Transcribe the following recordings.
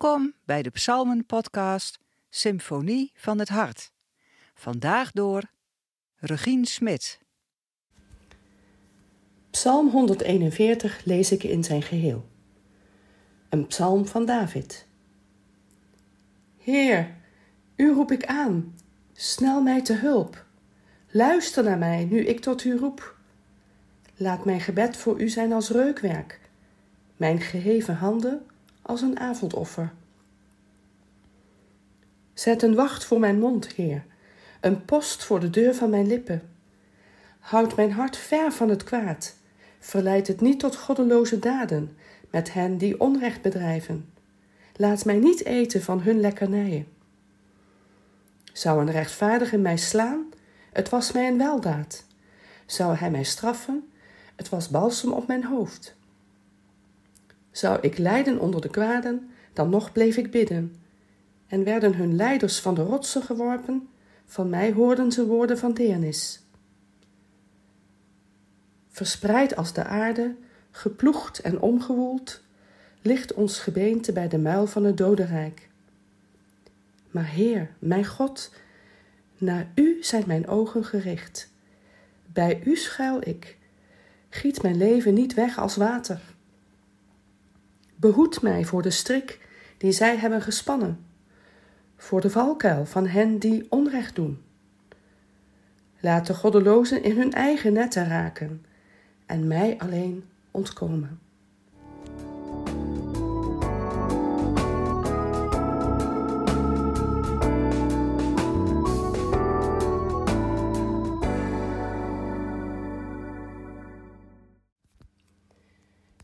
Welkom bij de Psalmen-podcast Symfonie van het Hart. Vandaag door Regine Smit. Psalm 141 lees ik in zijn geheel. Een psalm van David. Heer, u roep ik aan, snel mij te hulp. Luister naar mij nu ik tot u roep. Laat mijn gebed voor u zijn als reukwerk, mijn geheven handen als een avondoffer. Zet een wacht voor mijn mond, Heer, een post voor de deur van mijn lippen. Houd mijn hart ver van het kwaad, verleid het niet tot goddeloze daden met hen die onrecht bedrijven. Laat mij niet eten van hun lekkernijen. Zou een rechtvaardige mij slaan? Het was mij een weldaad. Zou hij mij straffen? Het was balsem op mijn hoofd. Zou ik lijden onder de kwaden, dan nog bleef ik bidden. En werden hun leiders van de rotsen geworpen, van mij hoorden ze woorden van deernis. Verspreid als de aarde, geploegd en omgewoeld, ligt ons gebeente bij de muil van het dodenrijk. Maar Heer, mijn God, naar U zijn mijn ogen gericht. Bij U schuil ik. Giet mijn leven niet weg als water. Behoed mij voor de strik die zij hebben gespannen, voor de valkuil van hen die onrecht doen. Laat de goddelozen in hun eigen netten raken en mij alleen ontkomen.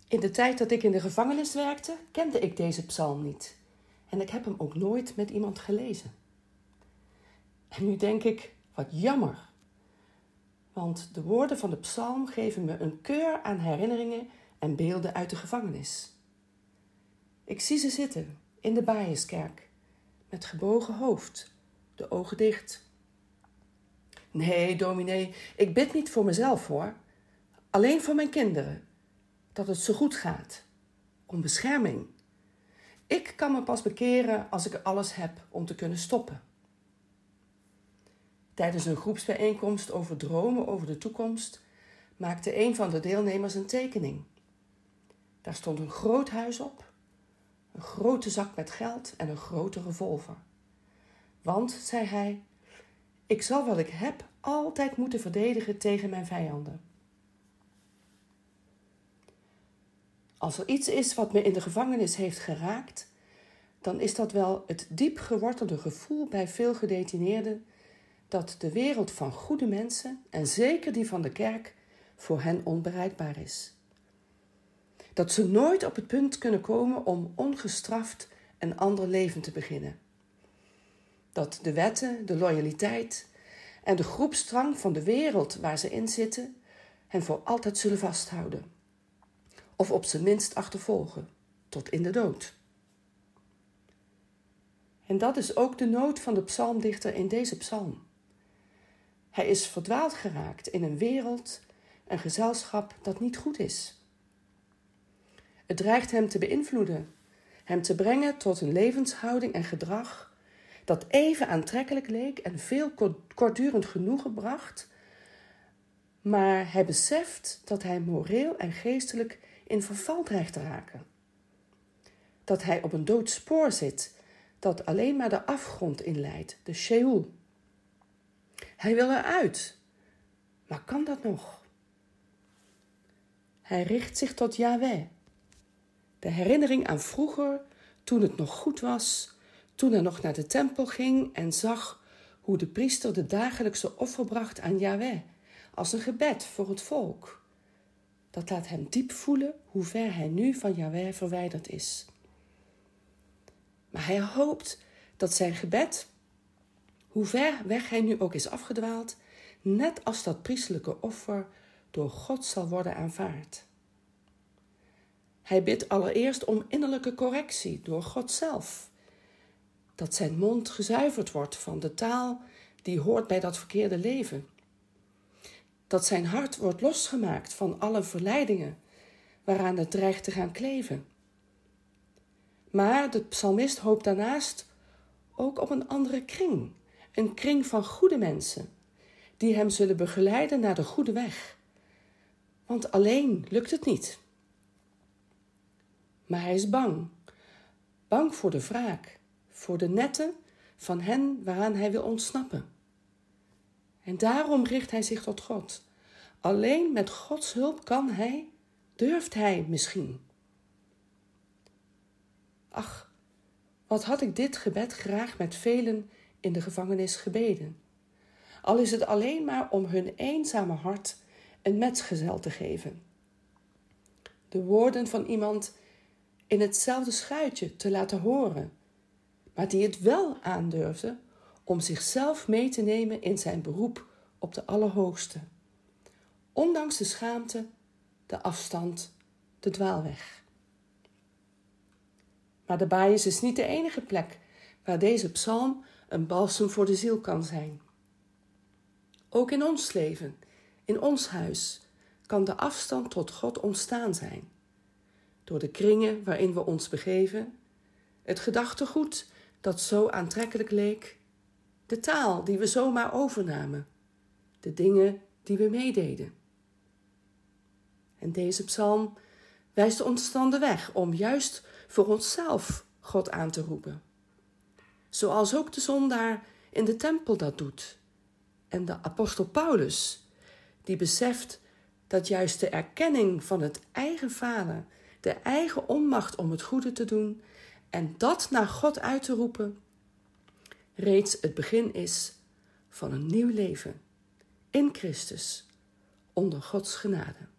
In de tijd dat ik in de gevangenis werkte, kende ik deze psalm niet. En ik heb hem ook nooit met iemand gelezen. En nu denk ik, wat jammer. Want de woorden van de psalm geven me een keur aan herinneringen en beelden uit de gevangenis. Ik zie ze zitten in de Baaierskerk, met gebogen hoofd, de ogen dicht. Nee, dominee, ik bid niet voor mezelf hoor, alleen voor mijn kinderen dat het zo goed gaat. Om bescherming. Ik kan me pas bekeren als ik alles heb om te kunnen stoppen. Tijdens een groepsbijeenkomst over dromen over de toekomst maakte een van de deelnemers een tekening. Daar stond een groot huis op, een grote zak met geld en een grote revolver. Want, zei hij, ik zal wat ik heb altijd moeten verdedigen tegen mijn vijanden. Als er iets is wat me in de gevangenis heeft geraakt, dan is dat wel het diep gewortelde gevoel bij veel gedetineerden dat de wereld van goede mensen, en zeker die van de kerk, voor hen onbereikbaar is. Dat ze nooit op het punt kunnen komen om ongestraft een ander leven te beginnen. Dat de wetten, de loyaliteit en de groepstrang van de wereld waar ze in zitten hen voor altijd zullen vasthouden of op zijn minst achtervolgen, tot in de dood. En dat is ook de nood van de psalmdichter in deze psalm. Hij is verdwaald geraakt in een wereld, een gezelschap dat niet goed is. Het dreigt hem te beïnvloeden, hem te brengen tot een levenshouding en gedrag dat even aantrekkelijk leek en veel kortdurend genoegen bracht, maar hij beseft dat hij moreel en geestelijk in verval te raken. Dat hij op een dood spoor zit dat alleen maar de afgrond inleidt, de Sheol. Hij wil eruit, maar kan dat nog? Hij richt zich tot Yahweh. De herinnering aan vroeger, toen het nog goed was, toen hij nog naar de tempel ging en zag hoe de priester de dagelijkse offer bracht aan Yahweh, als een gebed voor het volk dat laat hem diep voelen hoe ver hij nu van Yahweh verwijderd is. Maar hij hoopt dat zijn gebed, hoe ver weg hij nu ook is afgedwaald, net als dat priestelijke offer door God zal worden aanvaard. Hij bidt allereerst om innerlijke correctie door God zelf. Dat zijn mond gezuiverd wordt van de taal die hoort bij dat verkeerde leven dat zijn hart wordt losgemaakt van alle verleidingen waaraan het dreigt te gaan kleven. Maar de psalmist hoopt daarnaast ook op een andere kring. Een kring van goede mensen, die hem zullen begeleiden naar de goede weg. Want alleen lukt het niet. Maar hij is bang. Bang voor de wraak, voor de netten van hen waaraan hij wil ontsnappen. En daarom richt hij zich tot God. Alleen met Gods hulp kan hij, durft hij misschien. Ach, wat had ik dit gebed graag met velen in de gevangenis gebeden. Al is het alleen maar om hun eenzame hart een metgezel te geven. De woorden van iemand in hetzelfde schuitje te laten horen, maar die het wel aandurfde om zichzelf mee te nemen in zijn beroep op de Allerhoogste. Ondanks de schaamte, de afstand, de dwaalweg. Maar de baaiers is niet de enige plek waar deze psalm een balsem voor de ziel kan zijn. Ook in ons leven, in ons huis, kan de afstand tot God ontstaan zijn. Door de kringen waarin we ons begeven, het gedachtegoed dat zo aantrekkelijk leek, de taal die we zomaar overnamen, de dingen die we meededen. En deze psalm wijst ons dan de weg om juist voor onszelf God aan te roepen. Zoals ook de zondaar in de tempel dat doet. En de apostel Paulus, die beseft dat juist de erkenning van het eigen falen, de eigen onmacht om het goede te doen en dat naar God uit te roepen, reeds het begin is van een nieuw leven in Christus onder Gods genade.